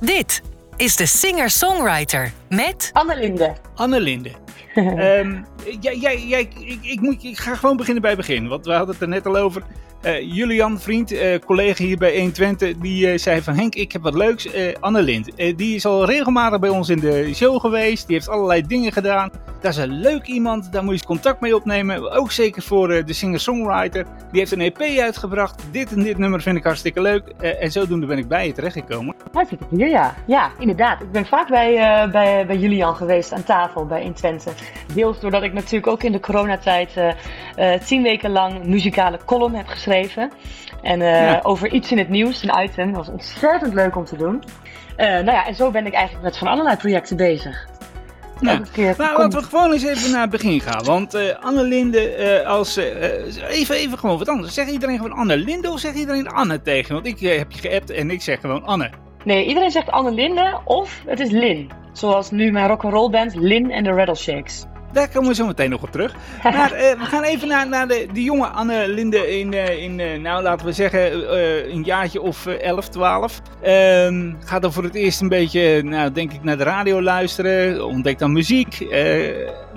Dit is de singer-songwriter met Annelinde. Annelinde. Ehm jij, jij, jij, ik, ik, moet, ik ga gewoon beginnen bij het begin. Want we hadden het er net al over. Eh, Julian, vriend, eh, collega hier bij 120, die eh, zei van Henk, ik heb wat leuks. Anne Lind, die is al regelmatig bij ons in de show geweest. Die heeft allerlei dingen gedaan. Dat is een leuk iemand, daar moet je contact mee opnemen. Ook zeker voor de singer-songwriter. Die heeft een EP uitgebracht. Dit en dit nummer vind ik hartstikke leuk. en zodoende ben ik bij je terechtgekomen. Hartstikke hier, ja. Ja, inderdaad. Ik ben vaak bij, bij, bij Julian geweest aan tafel bij 120. Deels doordat ik natuurlijk ook in de coronatijd tien weken lang muzikale column heb geschreven en uh, over iets in het nieuws, een item. Dat was ontzettend leuk om te doen. Uh, nou ja, en zo ben ik eigenlijk met van allerlei projecten bezig. Nou, nou laten we gewoon eens even naar het begin gaan. Want uh, Annelinde, als. even, even gewoon wat anders. Zeg iedereen gewoon Annelinde of zeg iedereen Anne tegen? Want ik heb je geappt en ik zeg gewoon Anne. Nee, iedereen zegt Annelinde of het is Lin. Zoals nu mijn rock'n'roll band Lin en de Rattleshakes. Daar komen we zo meteen nog op terug. Maar uh, we gaan even naar, naar de, de jonge Anne Linde in, uh, in uh, nou laten we zeggen, een jaartje of 11, 12. Ehm, gaat dan voor het eerst een beetje, nou denk ik, naar de radio luisteren. Ontdekt dan muziek.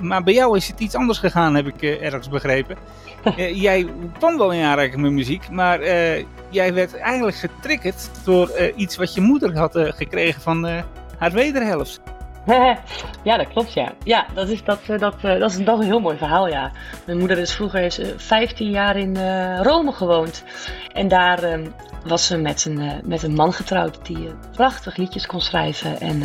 maar bij jou is het iets anders gegaan, heb ik ergens begrepen. jij kwam wel in aanraking met muziek, maar jij werd eigenlijk getriggerd door iets wat je moeder had gekregen van haar wederhelft. ja, dat klopt, ja. Ja, dat is, dat, eh, dat, eh, dat, is, dat een heel mooi verhaal, ja. Mijn moeder is vroeger is, 15 jaar in Rome gewoond. En daar uh, was ze met een, met een man getrouwd die prachtig liedjes kon schrijven. En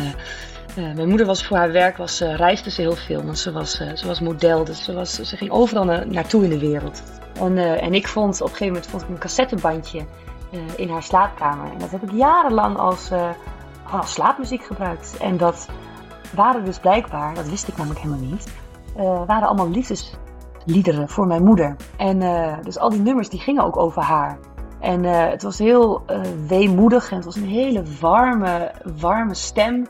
mijn moeder was voor haar werk, was, reisde ze heel veel. Want ze was, ze was model, dus ze, was, ze ging overal na, naartoe in de wereld. En, en ik vond, op een gegeven moment vond ik een cassettebandje in haar slaapkamer. En dat heb ik jarenlang als, als slaapmuziek gebruikt. En dat waren dus blijkbaar, dat wist ik namelijk helemaal niet, uh, waren allemaal liefdesliederen voor mijn moeder. En uh, dus al die nummers die gingen ook over haar. En uh, het was heel weemoedig en het was een hele warme, warme stem.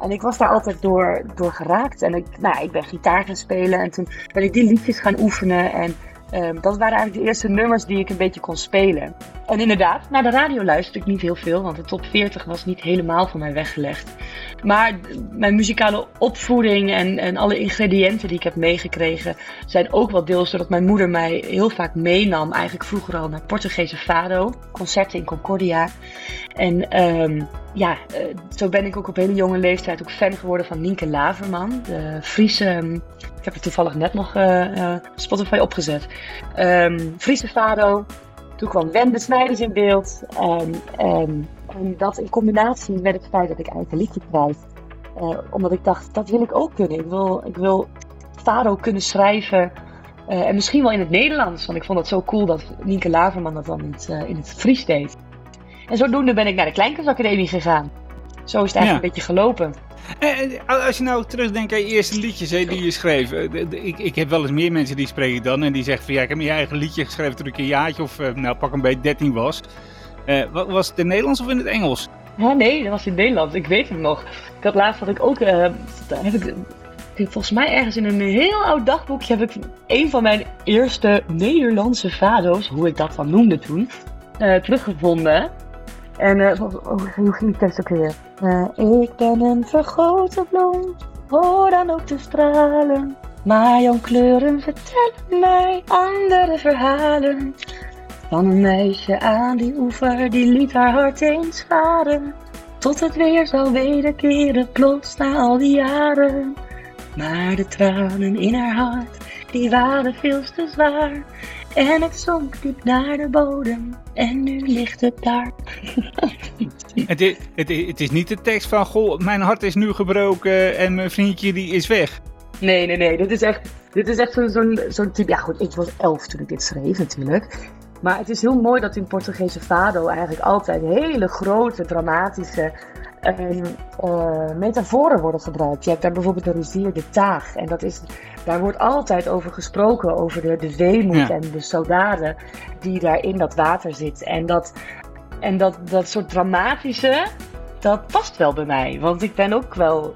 En ik was daar altijd door, door geraakt. En ik, nou, ik ben gitaar gaan spelen en toen ben ik die liedjes gaan oefenen. En Um, dat waren eigenlijk de eerste nummers die ik een beetje kon spelen. En inderdaad, naar de radio luisterde ik niet heel veel, want de top 40 was niet helemaal van mij weggelegd. Maar mijn muzikale opvoeding en, en alle ingrediënten die ik heb meegekregen zijn ook wel deels doordat mijn moeder mij heel vaak meenam. Eigenlijk vroeger al naar Portugese Fado, concerten in Concordia. En um, ja, uh, zo ben ik ook op hele jonge leeftijd ook fan geworden van Nienke Laverman, de Friese. Um, ik heb er toevallig net nog uh, uh, Spotify opgezet. Um, Friese Fado. Toen kwam Wende Snijders in beeld. En, en, en, dat in combinatie met het feit dat ik een liedje schrijf. omdat ik dacht, dat wil ik ook kunnen. Ik wil, ik wil Fado kunnen schrijven. en misschien wel in het Nederlands. Want ik vond het zo cool dat Nienke Laverman dat dan in het, in het Fries deed. En zodoende ben ik naar de Kleinkunstacademie gegaan. Zo is het eigenlijk een beetje gelopen. En als je nou terugdenkt aan je eerste liedjes hè, die je schreef. Ik, ik heb wel eens meer mensen die spreken dan. En die zeggen van ja, ik heb mijn eigen liedje geschreven toen ik een jaartje of eh, nou pak een beetje 13 was. Uh, was het in het Nederlands of in het Engels? Ja, nee, dat was in het Nederlands. Ik weet het nog. Ik had laatst had ik ook. Uh, heb ik, volgens mij ergens in een heel oud dagboekje heb ik een van mijn eerste Nederlandse vado's, hoe ik dat dan noemde toen, teruggevonden. En uh, hoe ging die tekst ook weer? Uh, ik ben een vergrote bloem, hoor dan ook de stralen. Maar jouw kleuren vertellen mij andere verhalen. Van een meisje aan die oever, die liet haar hart eens varen. Tot het weer zou wederkeren, plots na al die jaren. Maar de tranen in haar hart, die waren veel te zwaar. En het zonk diep naar de bodem. En nu ligt het daar. het, is, het, is, het is niet de tekst van: Goh, mijn hart is nu gebroken en mijn vriendje die is weg. Nee, nee, nee. Dit is echt, dit is echt zo'n zo'n zo'n type. Ja, goed, ik was elf toen ik dit schreef, natuurlijk. Maar het is heel mooi dat in Portugese fado eigenlijk altijd hele grote, dramatische uh, metaforen worden gebruikt. Je hebt daar bijvoorbeeld de rivier de Taag. En dat is, daar wordt altijd over gesproken, over de, de weemoed en de sodaden die daar in dat water zit. En dat, en dat, dat soort dramatische, dat past wel bij mij. Want ik ben ook wel,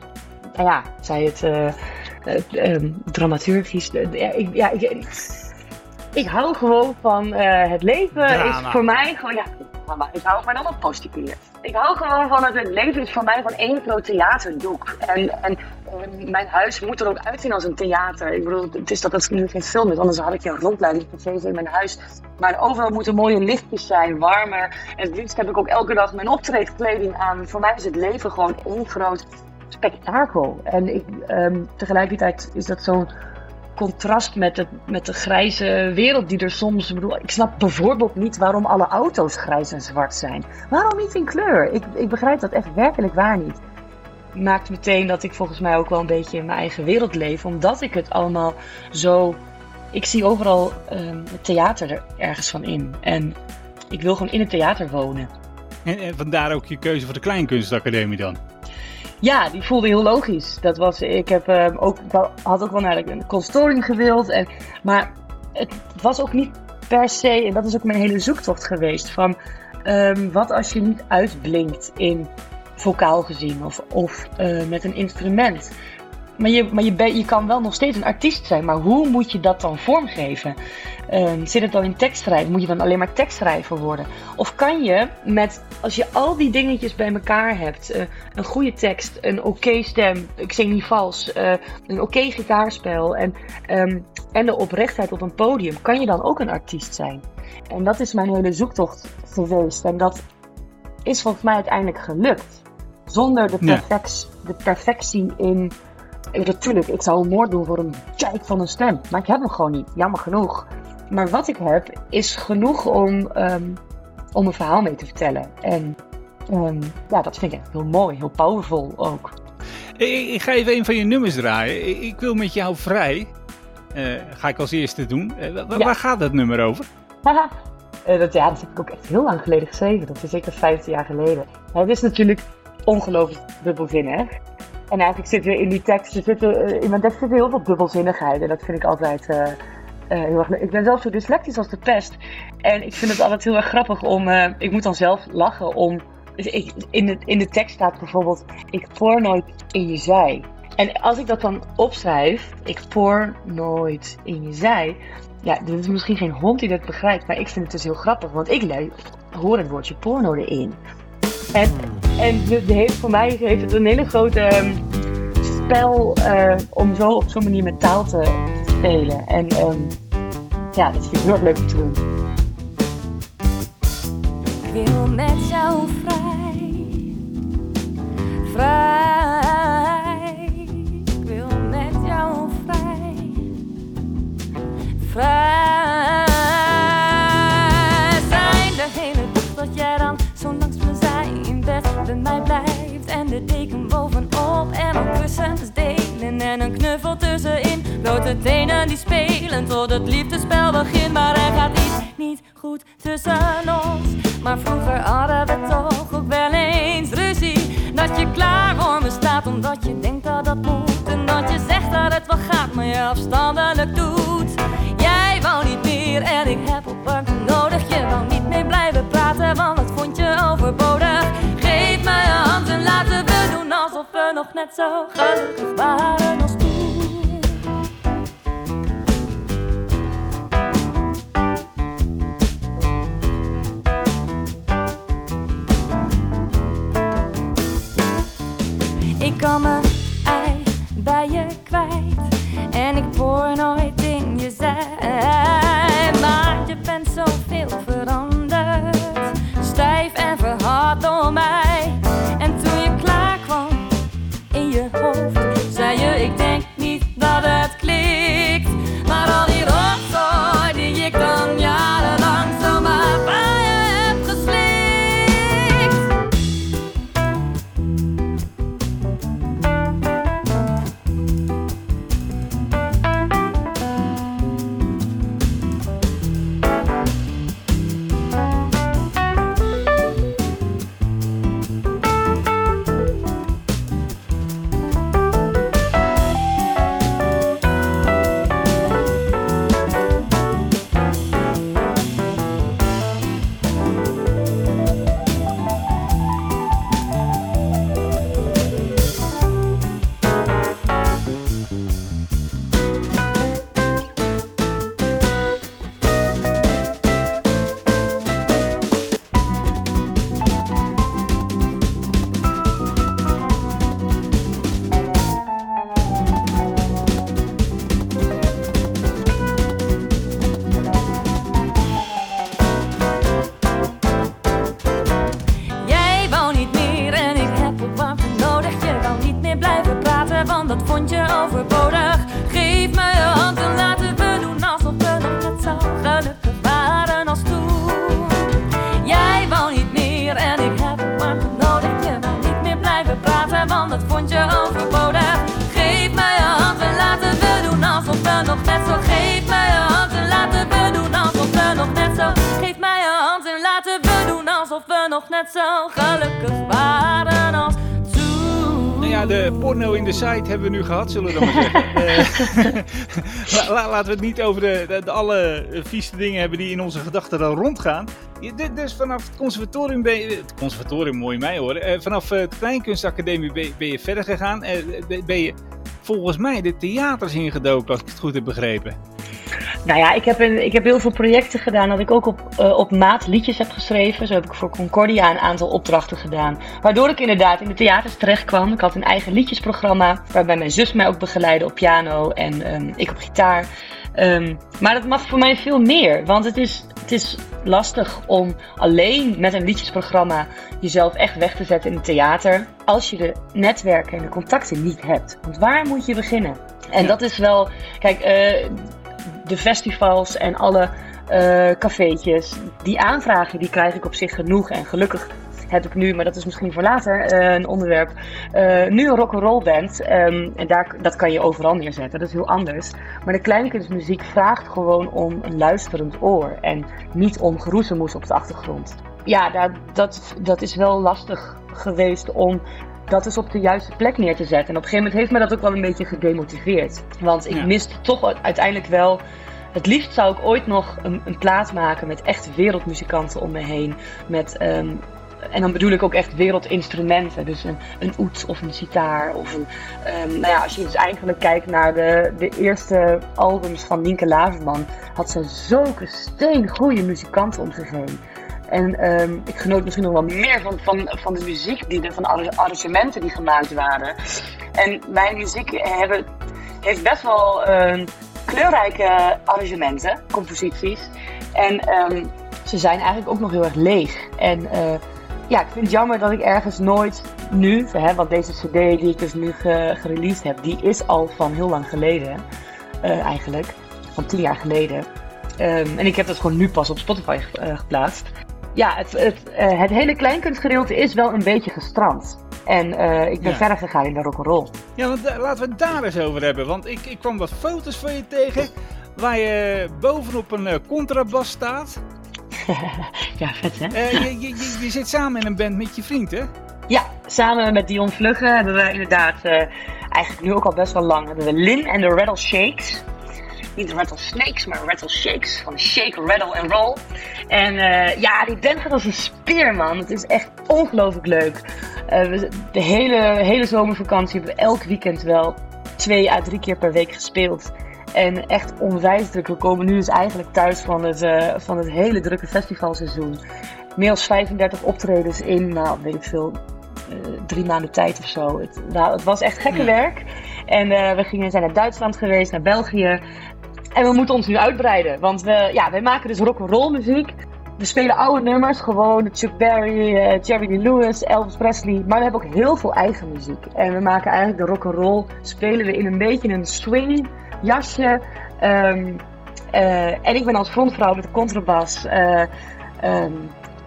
nou ja, zei het uh, dramaturgisch. ja, ik, ja, ik, ik hou gewoon van eh, het leven. Drama. Is voor mij gewoon, ja, drama. ik hou maar dan op positief. Ik hou gewoon van het, het leven is voor mij van één groot theaterdoek. En, en mijn huis moet er ook uitzien als een theater. Ik bedoel, het is dat het nu geen film is, anders had ik je een rondleiding gegeven in mijn huis. Maar overal moeten mooie lichtjes zijn, warmer. En het liefst heb ik ook elke dag mijn optreedkleding aan. Voor mij is het leven gewoon één groot spektakel. En ik, ehm, tegelijkertijd is dat zo'n contrast met, het, met de grijze wereld die er soms. Ik, bedoel, ik snap bijvoorbeeld niet waarom alle auto's grijs en zwart zijn. Waarom niet in kleur? Ik, ik begrijp dat echt werkelijk waar niet. Maakt meteen dat ik volgens mij ook wel een beetje in mijn eigen wereld leef, omdat ik het allemaal zo. Ik zie overal ehm, het theater er ergens van in. En ik wil gewoon in het theater wonen. En, en vandaar ook je keuze voor de Kleinkunstacademie dan. Ja, die voelde heel logisch. Dat was, ik heb, ehm, ook, had ook wel naar de consultorium gewild. En, maar het was ook niet per se, en dat is ook mijn hele zoektocht geweest, van ehm, wat als je niet uitblinkt in vocaal gezien of, of eh, met een instrument. Maar, je, maar je, ben- je kan wel nog steeds een artiest zijn, maar hoe moet je dat dan vormgeven? Ehm, zit het dan in tekstschrijven? Moet je dan alleen maar tekstschrijver worden? Of kan je met, als je al die dingetjes bij elkaar hebt, eh, een goede tekst, een oké stem, ik zing niet vals, eh, een oké gitaarspel en, ehm, en de oprechtheid op een podium, kan je dan ook een artiest zijn? En dat is mijn hele zoektocht geweest. En dat is volgens mij uiteindelijk gelukt. Zonder de, Ja. perfect, de perfectie in. Eh, Natuurlijk, ik zou een moord doen voor een kijk van een stem. Maar ik heb hem gewoon niet, jammer genoeg. Maar wat ik heb, is genoeg om, ehm, om een verhaal mee te vertellen. En ehm, ja, dat vind ik echt heel mooi, heel powerful ook. Ik, ga even een van je nummers draaien. Ik, wil met jou vrij. Eh, ga ik als eerste doen. Eh, Ja. Waar gaat dat nummer over? Haha. Dat, ja, dat heb ik ook echt heel lang geleden geschreven. Dat is zeker 15 jaar geleden. Het is natuurlijk ongelooflijk dubbelzinnig. En eigenlijk zit er in die tekst, er zitten, eh, in mijn tekst zit heel veel dubbelzinnigheid. En dat vind ik altijd eh, eh, heel erg leuk. Ik ben zelf zo dyslectisch als de pest. En ik vind het altijd heel erg grappig om... ik moet dan zelf lachen om... dus in, de, in de tekst staat bijvoorbeeld... Ik poor nooit in je zij. En als ik dat dan opschrijf... Ik poor nooit in je zij... Ja, er is misschien geen hond die dat begrijpt, maar ik vind het dus heel grappig, want ik hoor het woordje porno erin. En, en de heeft, voor mij heeft het een hele grote ehm, spel eh, om zo op zo'n manier met taal te spelen. En ehm, ja, dat vind ik heel erg leuk om te doen. Ik wil met jou vrij, vrij. Kussens delen. En een knuffel tussenin. Blote tenen die spelen tot het liefdespel begint. Maar er gaat iets niet goed tussen ons. Maar vroeger hadden we toch ook wel eens ruzie. Dat je klaar voor me staat omdat je denkt dat dat moet. En dat je zegt dat het wel gaat, maar je afstandelijk doet. Nog net zo gelukkig waren als toen. Ik kan mijn ei bij je kwijt En ik boor nooit in je zij ja, de porno in de site hebben we nu gehad, zullen we dan maar zeggen. Eh, la- la- laten we het niet over de, de, de alle vieste dingen hebben die in onze gedachten dan rondgaan. Je- Dus vanaf het conservatorium ben je, het conservatorium mooi mij hoor, eh, vanaf eh, de Kleinkunstacademie ben, je- ben je verder gegaan. Ben- ben je volgens mij de theaters ingedoken, als ik het goed heb begrepen. Nou ja, ik heb, een, ik heb heel veel projecten gedaan dat ik ook op, eh, op maat liedjes heb geschreven. Zo heb ik voor Concordia een aantal opdrachten gedaan. Waardoor ik inderdaad in de theaters terecht kwam. Ik had een eigen liedjesprogramma, waarbij mijn zus mij ook begeleidde op piano en ehm, ik op gitaar. Ehm, maar dat mag voor mij veel meer, want het is, het is lastig om alleen met een liedjesprogramma jezelf echt weg te zetten in het theater. Als je de netwerken en de contacten niet hebt. Want waar moet je beginnen? En Ja. dat is wel, kijk, eh, de festivals en alle eh cafeetjes, die aanvragen, die krijg ik op zich genoeg. En gelukkig heb ik nu, maar dat is misschien voor later eh, een onderwerp, eh, nu een rock'n'roll band. Ehm, en daar, dat kan je overal neerzetten, dat is heel anders. Maar de kleinkunstmuziek vraagt gewoon om een luisterend oor en niet om geroezemoes op de achtergrond. Ja, dat, dat, dat is wel lastig geweest om dat dus op de juiste plek neer te zetten. En op een gegeven moment heeft me dat ook wel een beetje gedemotiveerd. Want ik Ja. miste toch uiteindelijk wel. Het liefst zou ik ooit nog een, een plaat maken met echte wereldmuzikanten om me heen. Met, ehm, en dan bedoel ik ook echt wereldinstrumenten. Dus een, een oet of een sitaar. Of een, ehm, nou ja, als je dus eigenlijk kijkt naar de, de eerste albums van Nienke Laverman. Had ze zulke steengoede muzikanten om zich heen. En ehm, ik genoot misschien nog wel meer van, van, van de muziek, die, van de arrangementen die gemaakt waren. En mijn muziek hebben, heeft best wel ehm, kleurrijke arrangementen, composities. En ehm, ze zijn eigenlijk ook nog heel erg leeg. En eh, ja, ik vind het jammer dat ik ergens nooit nu, hè, want deze cd die ik dus nu ge, gereleased heb, die is al van heel lang geleden. eh, eigenlijk, van tien jaar geleden. En ik heb dat gewoon nu pas op Spotify eh, geplaatst. Ja, het, het, eh, het hele kleinkunstgedeelte is wel een beetje gestrand. En eh, ik ben Ja. verder gegaan in de rock'n'roll. Ja, want eh, laten we het daar eens over hebben. Want ik, ik kwam wat foto's van je tegen. Waar je bovenop een contrabas staat. Ja, vet hè? Je, je, je, je zit samen in een band met je vriend, hè? Ja, samen met Dion Vlugge hebben we inderdaad, eigenlijk nu ook al best wel lang, hebben we Lin en de Rattle Shakes. Niet de Rattle Snakes, maar Rattle Shakes. Van Shake, Rattle en Roll. En eh, ja, die band gaat als een speer, man. Het is echt ongelooflijk leuk. Eh, de hele, hele zomervakantie hebben we elk weekend wel twee à drie keer per week gespeeld. En echt onwijs druk. We komen nu dus eigenlijk thuis van het, eh, van het hele drukke festivalseizoen. Meer dan 35 optredens in, nou weet ik veel, drie maanden tijd of zo. Het, nou, het was echt gekke Ja. werk. En we gingen, zijn naar Duitsland geweest, naar België. En we moeten ons nu uitbreiden. Want we, ja, wij maken dus rock'n'roll muziek. We spelen oude nummers, gewoon Chuck Berry, eh, Jerry Lewis, Elvis Presley. Maar we hebben ook heel veel eigen muziek. En we maken eigenlijk de rock'n'roll, spelen we in een beetje een swing jasje. Ehm, eh, en ik ben als frontvrouw met de contrabas. eh, ehm,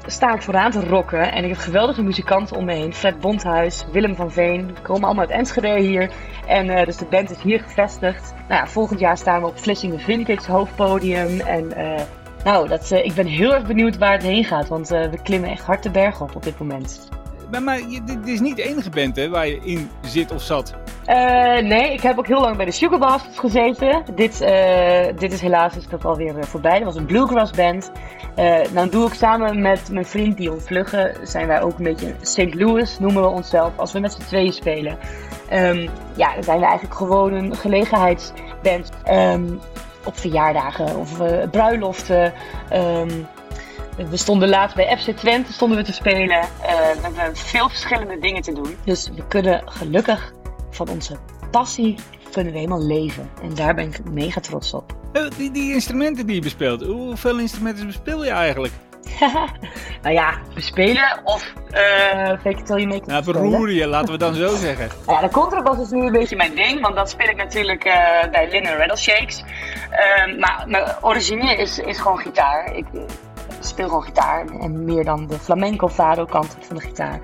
sta ik vooraan te rocken. En ik heb geweldige muzikanten om me heen. Fred Bondhuis, Willem van Veen. Komen allemaal uit Enschede hier. En eh, dus de band is hier gevestigd. Nou ja, volgend jaar staan we op Vlissingen Vintage hoofdpodium. En eh, nou, dat, eh, ik ben heel erg benieuwd waar het heen gaat. Want we klimmen echt hard de berg op op dit moment. Maar, dit, is niet de enige band, hè, waar je in zit of zat. Eh, nee, ik heb ook heel lang bij de Sugar gezeten. Dit, eh, dit is helaas is dat alweer eh, voorbij. Dat was een bluegrass band. Nou doe ik samen met mijn vriend Dion Vlugge, zijn wij ook een beetje St. Louis, noemen we onszelf, als we met z'n tweeën spelen. Ehm, ja, dan zijn we eigenlijk gewoon een gelegenheidsband. Ehm, op verjaardagen of bruiloften. Ehm, we stonden laatst bij FC Twente stonden we te spelen. Eh, we hebben veel verschillende dingen te doen. Dus we kunnen gelukkig van onze passie kunnen we helemaal leven. En daar ben ik mega trots op. Eh, die, die instrumenten die je bespeelt, hoeveel instrumenten bespeel je eigenlijk? nou ja, bespelen of uh, fake it till you make it Nou, verroeren je, laten we dan zo zeggen. Ja, de contrabas is nu een beetje mijn ding, want dat speel ik natuurlijk eh, bij Lin en Rattle Shakes. Ehm, maar mijn origineel is, is gewoon gitaar. Ik, speel gewoon gitaar. En meer dan de flamenco fado kant van de gitaar.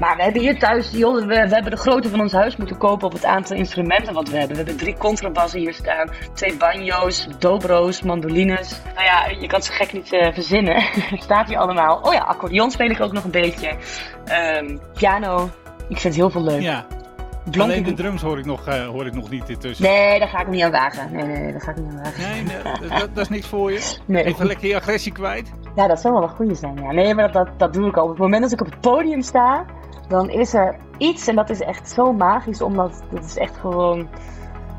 Maar we hebben hier thuis, joh, we, hebben de grootte van ons huis moeten kopen op het aantal instrumenten wat we hebben. We hebben drie contrabassen hier staan, twee banjo's, dobro's, mandolines. Nou ja, je kan zo gek niet uh, verzinnen. Staat hier allemaal. Oh ja, accordeon speel ik ook nog een beetje. Um, piano. Ik vind het heel veel leuk. Ja. Alleen de drums hoor ik nog, uh, hoor ik nog niet intussen. Nee, daar ga ik niet aan wagen. Nee, nee, daar ga ik niet aan wagen. Nee, nee dat, dat, is niks voor je? Nee. Even lekker je agressie kwijt? Ja, dat zou wel een goede zijn, ja. Nee, maar dat, dat, dat doe ik al. Op het moment dat ik op het podium sta, dan is er iets, en dat is echt zo magisch, omdat dat is echt gewoon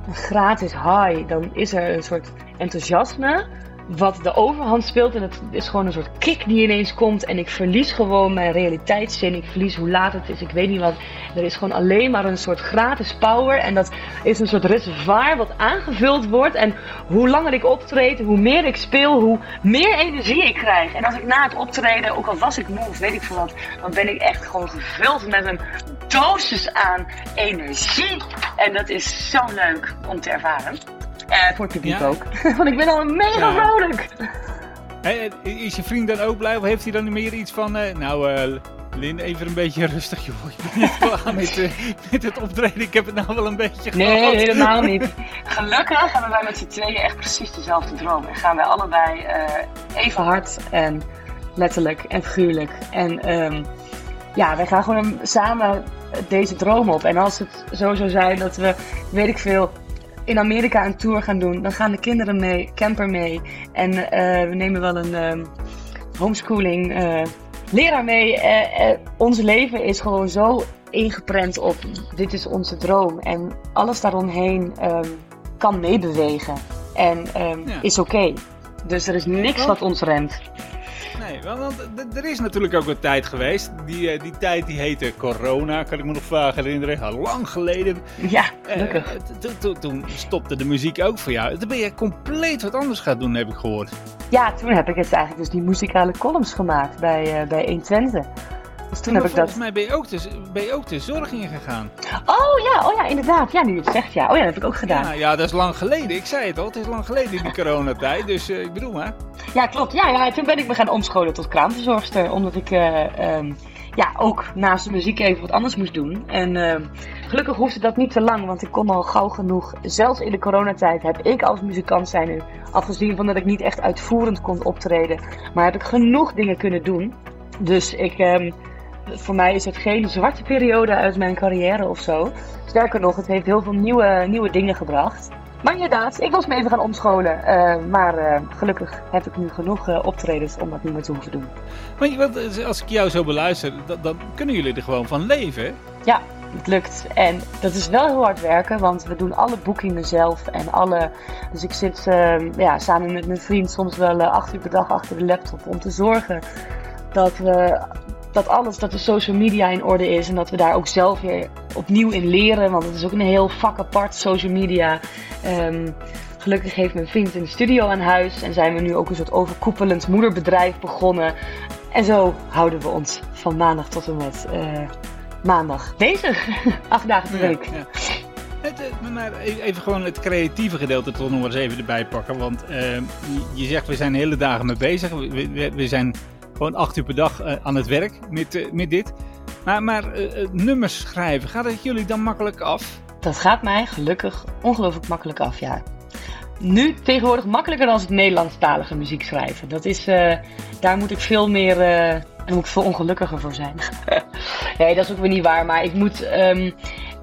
een gratis high. Dan is er een soort enthousiasme wat de overhand speelt. En het is gewoon een soort kick die ineens komt. En ik verlies gewoon mijn realiteitszin. Ik verlies hoe laat het is. Ik weet niet wat. Er is gewoon alleen maar een soort gratis power. En dat is een soort reservoir wat aangevuld wordt. En hoe langer ik optreed, hoe meer ik speel, hoe meer energie ik krijg. En als ik na het optreden, ook al was ik moe of weet ik veel wat, dan ben ik echt gewoon gevuld met een dosis aan energie. En dat is zo leuk om te ervaren. Uh, voor het publiek ook. Want ik ben al mega vrolijk. Hey, is je vriend dan ook blij of heeft hij dan meer iets van... Uh, nou, uh, Lin, even een beetje rustig, joh. Ik ben niet klaar met, met het optreden. Ik heb het nou wel een beetje Nee, gehad. helemaal niet. Gelukkig hebben wij met z'n tweeën echt precies dezelfde droom. En gaan wij allebei even hard en letterlijk en figuurlijk. En um, ja, wij gaan gewoon samen deze droom op. En als het zo zou zijn dat we, weet ik veel, in Amerika een tour gaan doen, dan gaan de kinderen mee, camper mee. En uh, we nemen wel een uh, homeschooling uh, leraar mee. Uh, ons leven is gewoon zo ingeprent op dit is onze droom. En alles daaromheen um, kan meebewegen. En um, ja. is oké. Okay. Dus er is niks wat ons remt. Nee, want er is natuurlijk ook een tijd geweest. Die, uh, die tijd die heette corona, kan ik me nog vaak herinneren. Lang geleden. Ja, gelukkig. Uh, toen stopte de muziek ook voor jou. Toen ben je compleet wat anders gaan doen, heb ik gehoord. Ja, toen heb ik het eigenlijk dus die muzikale columns gemaakt bij, uh, bij 120. Dus toen heb ik volgens mij ben je, ook de, ben je ook de zorg ingegaan. Oh ja, oh ja, inderdaad. Ja, nu je het zegt, ja. Oh ja, dat heb ik ook gedaan. Ja, ja dat is lang geleden. Ik zei het al, het is lang geleden in die coronatijd. Dus uh, ik bedoel maar. Ja, klopt. Ja, ja, toen ben ik me gaan omscholen tot kraamverzorgster. Omdat ik uh, um, ja, ook naast de muziek even wat anders moest doen. En uh, gelukkig hoefde dat niet te lang, want ik kon al gauw genoeg. Zelfs in de coronatijd heb ik als muzikant zijn nu, afgezien van dat ik niet echt uitvoerend kon optreden, maar heb ik genoeg dingen kunnen doen. Dus ik... Um, voor mij is het geen zwarte periode uit mijn carrière of zo. Sterker nog, het heeft heel veel nieuwe, nieuwe dingen gebracht. Maar inderdaad, ik was me even gaan omscholen. Uh, maar uh, gelukkig heb ik nu genoeg uh, optredens om dat niet meer te hoeven doen. Maar wat, als ik jou zo beluister, dan, dan kunnen jullie er gewoon van leven? Ja, het lukt. En dat is wel heel hard werken, want we doen alle boekingen zelf en alle. Dus ik zit ja, samen met mijn vriend soms wel acht uur per dag achter de laptop om te zorgen dat we dat alles, dat de social media in orde is en dat we daar ook zelf weer opnieuw in leren. Want het is ook een heel vak apart, social media. Um, gelukkig heeft mijn vriend een studio aan huis en zijn we nu ook een soort overkoepelend moederbedrijf begonnen. En zo houden we ons van maandag tot en met uh, maandag bezig. Acht dagen per week. Ja, ja. Het, eh, maar e-, even gewoon het creatieve gedeelte toch nog eens even erbij pakken. Want uh, je zegt, we zijn de hele dagen mee bezig. We, we, we zijn gewoon acht uur per dag uh, aan het werk met, uh, met dit. Maar, maar uh, nummers schrijven, gaat het jullie dan makkelijk af? Dat gaat mij gelukkig ongelooflijk makkelijk af, ja. Nu tegenwoordig makkelijker dan het Nederlandstalige muziek schrijven. Dat is, daar moet ik veel meer, daar moet ik veel ongelukkiger voor zijn. nee, dat is ook weer niet waar, maar ik moet, um,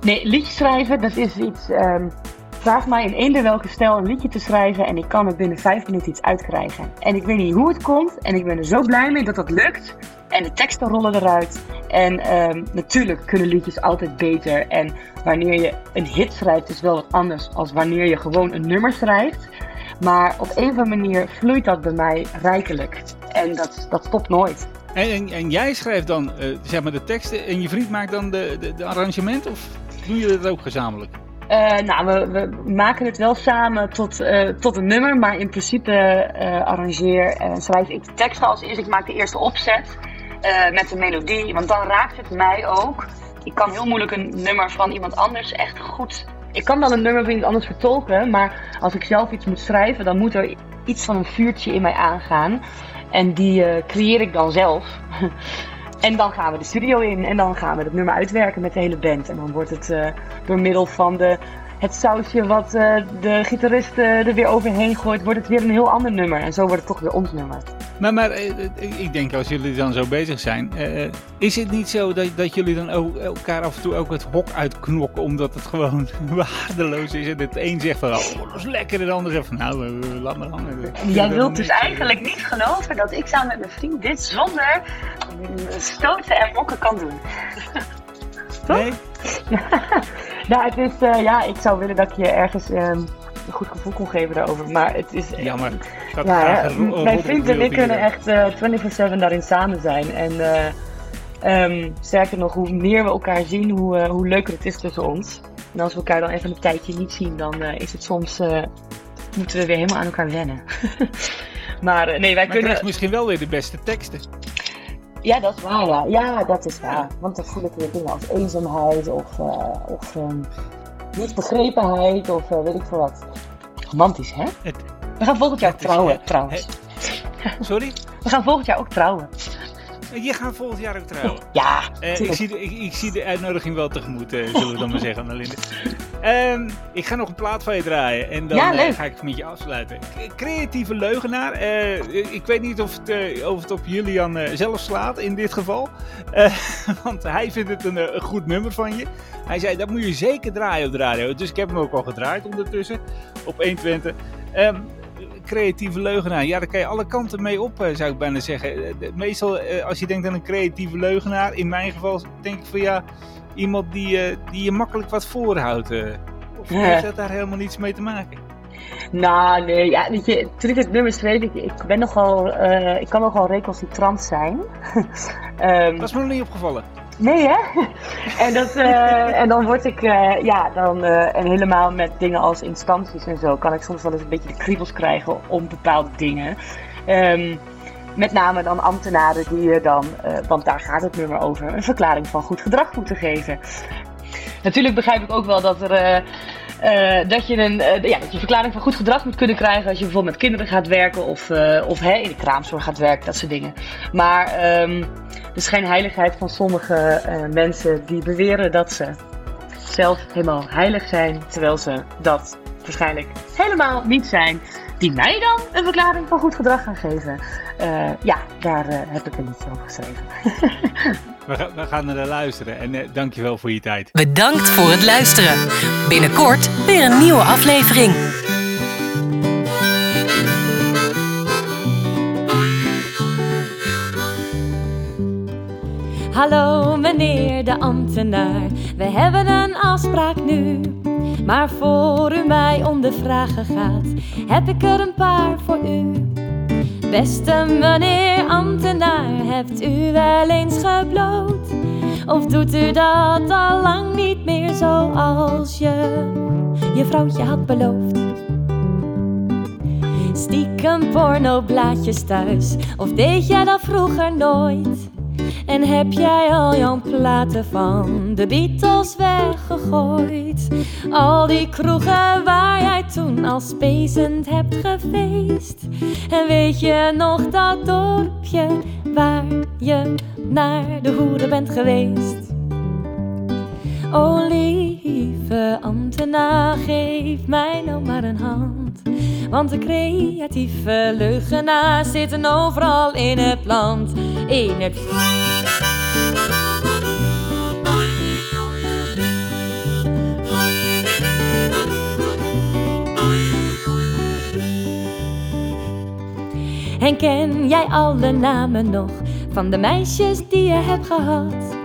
nee, liedjes schrijven, dat is iets, um, Vraag mij in eender welke stijl een liedje te schrijven en ik kan er binnen vijf minuten iets uitkrijgen. En ik weet niet hoe het komt en ik ben er zo blij mee dat dat lukt. En de teksten rollen eruit. En um, natuurlijk kunnen liedjes altijd beter. En wanneer je een hit schrijft is wel wat anders als wanneer je gewoon een nummer schrijft. Maar op een of andere manier vloeit dat bij mij rijkelijk. En dat, dat stopt nooit. En, en, jij schrijft dan uh, zeg maar de teksten en je vriend maakt dan de, de, de arrangement? Of doen jullie dat ook gezamenlijk? Uh, nou, we, we, maken het wel samen tot, uh, tot een nummer, maar in principe uh, arrangeer en schrijf ik de tekst als eerst. Ik maak de eerste opzet met de melodie, want dan raakt het mij ook. Ik kan heel moeilijk een nummer van iemand anders echt goed. Ik kan wel een nummer van iemand anders vertolken, maar als ik zelf iets moet schrijven, dan moet er iets van een vuurtje in mij aangaan. En die eh, creëer ik dan zelf. en dan gaan we de studio in en dan gaan we het nummer uitwerken met de hele band. En dan wordt het eh, door middel van de, het sausje wat eh, de gitarist eh, er weer overheen gooit, wordt het weer een heel ander nummer. En zo wordt het toch weer ons nummer. Maar, maar eh, ik denk als jullie dan zo bezig zijn, is het niet zo dat, dat jullie dan ook elkaar af en toe ook het hok uitknokken omdat het gewoon waardeloos is en het een zegt van oh, dat is lekker en de ander zegt van nou laat maar hangen. En jij wilt dus eigenlijk niet geloven dat ik samen met mijn vriend dit zonder stoten en mokken kan doen. Toch? Nee? nou, het is, eh, ja, ik zou willen dat ik je ergens ehm, een goed gevoel kon geven daarover. Maar het is. Jammer. Ik had Ja, ro- mijn vriend en ik kunnen echt eh 24-7 daarin samen zijn. En eh, ehm, sterker nog, hoe meer we elkaar zien, hoe, eh, hoe leuker het is tussen ons. En als we elkaar dan even een tijdje niet zien, dan eh, is het soms. eh, moeten we weer helemaal aan elkaar wennen. maar eh, nee, wij Maar kunnen. misschien wel weer de beste teksten. Ja, dat is waar, ja. Ja, dat is waar. Want dan voel ik weer dingen als eenzaamheid of, eh, of ehm, niet begrepenheid of eh, weet ik veel wat. Romantisch, hè? Het- We gaan volgend jaar is, trouwen, trouwens. Sorry? We gaan volgend jaar ook trouwen. Je gaat volgend jaar ook trouwen. Ja, Eh, ik, zie de, ik, ik zie de uitnodiging wel tegemoet, zullen we dan maar zeggen, Annalinde. Ehm ik ga nog een plaat van je draaien en dan Ja, eh, ga ik met je afsluiten. Creatieve leugenaar. eh, ik weet niet of het, eh, of het op Julian zelf slaat in dit geval. Want hij vindt het een, een goed nummer van je. Hij zei, dat moet je zeker draaien op de radio. Dus ik heb hem ook al gedraaid ondertussen op 120. Ehm creatieve leugenaar. Ja, daar kan je alle kanten mee op, zou ik bijna zeggen. Meestal, als je denkt aan een creatieve leugenaar, in mijn geval denk ik van ja, iemand die, eh, die je makkelijk wat voorhoudt. eh. Of heeft dat daar helemaal niets mee te maken? Nou, nee, ja, weet je, toen ik het nummer schreef, ik, ik ben nogal, eh, ik kan nogal recalcitrant zijn. Ehm, Dat is me nog niet opgevallen. Nee, hè? En, dat, en dan word ik, ja, dan, en helemaal met dingen als instanties en zo, kan ik soms wel eens een beetje de kriebels krijgen om bepaalde dingen. Ehm, met name dan ambtenaren die je dan, eh, want daar gaat het nummer over, een verklaring van goed gedrag moeten geven. Natuurlijk begrijp ik ook wel dat er. eh, eh, dat, je een, ja, dat je verklaring van goed gedrag moet kunnen krijgen als je bijvoorbeeld met kinderen gaat werken of, of hè, in de kraamzorg gaat werken, dat soort dingen. Maar ehm, de schijnheiligheid van sommige mensen die beweren dat ze zelf helemaal heilig zijn, terwijl ze dat waarschijnlijk helemaal niet zijn, die mij dan een verklaring van goed gedrag gaan geven. Eh, ja, daar eh, heb ik een liedje over geschreven. We, ga- we gaan naar luisteren en eh, dankjewel voor je tijd. Bedankt voor het luisteren. Binnenkort weer een nieuwe aflevering. Hallo meneer de ambtenaar, we hebben een afspraak nu. Maar voor u mij om de vragen gaat, heb ik er een paar voor u. Beste meneer ambtenaar, hebt u wel eens gebloot? Of doet u dat al lang niet meer zoals je je vrouwtje had beloofd? Stiekem pornoblaadjes thuis, of deed jij dat vroeger nooit? En heb jij al jouw platen van de Beatles weggegooid? Al die kroegen waar jij toen als spezend hebt gefeest. En weet je nog dat dorpje waar je naar de hoeren bent geweest? O lieve ambtenaar, geef mij nou maar een hand. Want de creatieve leugenaars zitten overal in het land. In het En ken jij alle namen nog van de meisjes die je hebt gehad?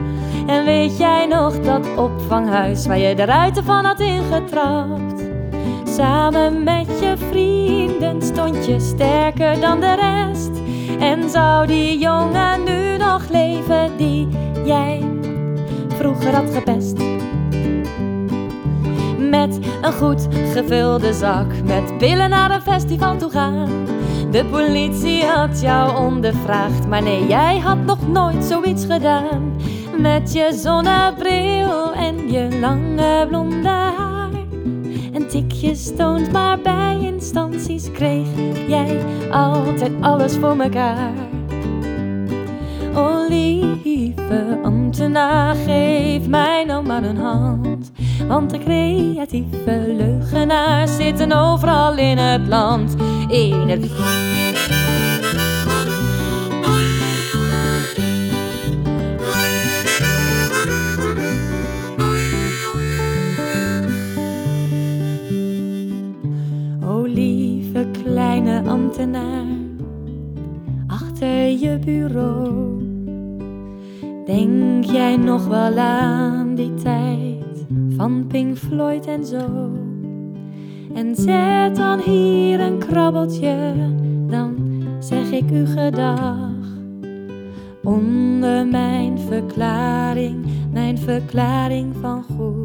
En weet jij nog dat opvanghuis waar je de ruiten van had ingetrapt? Samen met je vrienden sterker dan de rest. En zou die jongen nu nog leven die jij vroeger had gepest? Met een goed gevulde zak, met billen naar een festival toe gaan. De politie had jou ondervraagd, maar nee, jij had nog nooit zoiets gedaan. Met je zonnebril en je lange blonde tikjes maar bij instanties kreeg jij altijd alles voor mekaar. O lieve ambtenaar, geef mij nou maar een hand. Want de creatieve leugenaars zitten overal in het land. In het achter je bureau. Denk jij nog wel aan die tijd van Pink Floyd en zo? En zet dan hier een krabbeltje, dan zeg ik u gedag. Onder mijn verklaring, mijn verklaring van goed.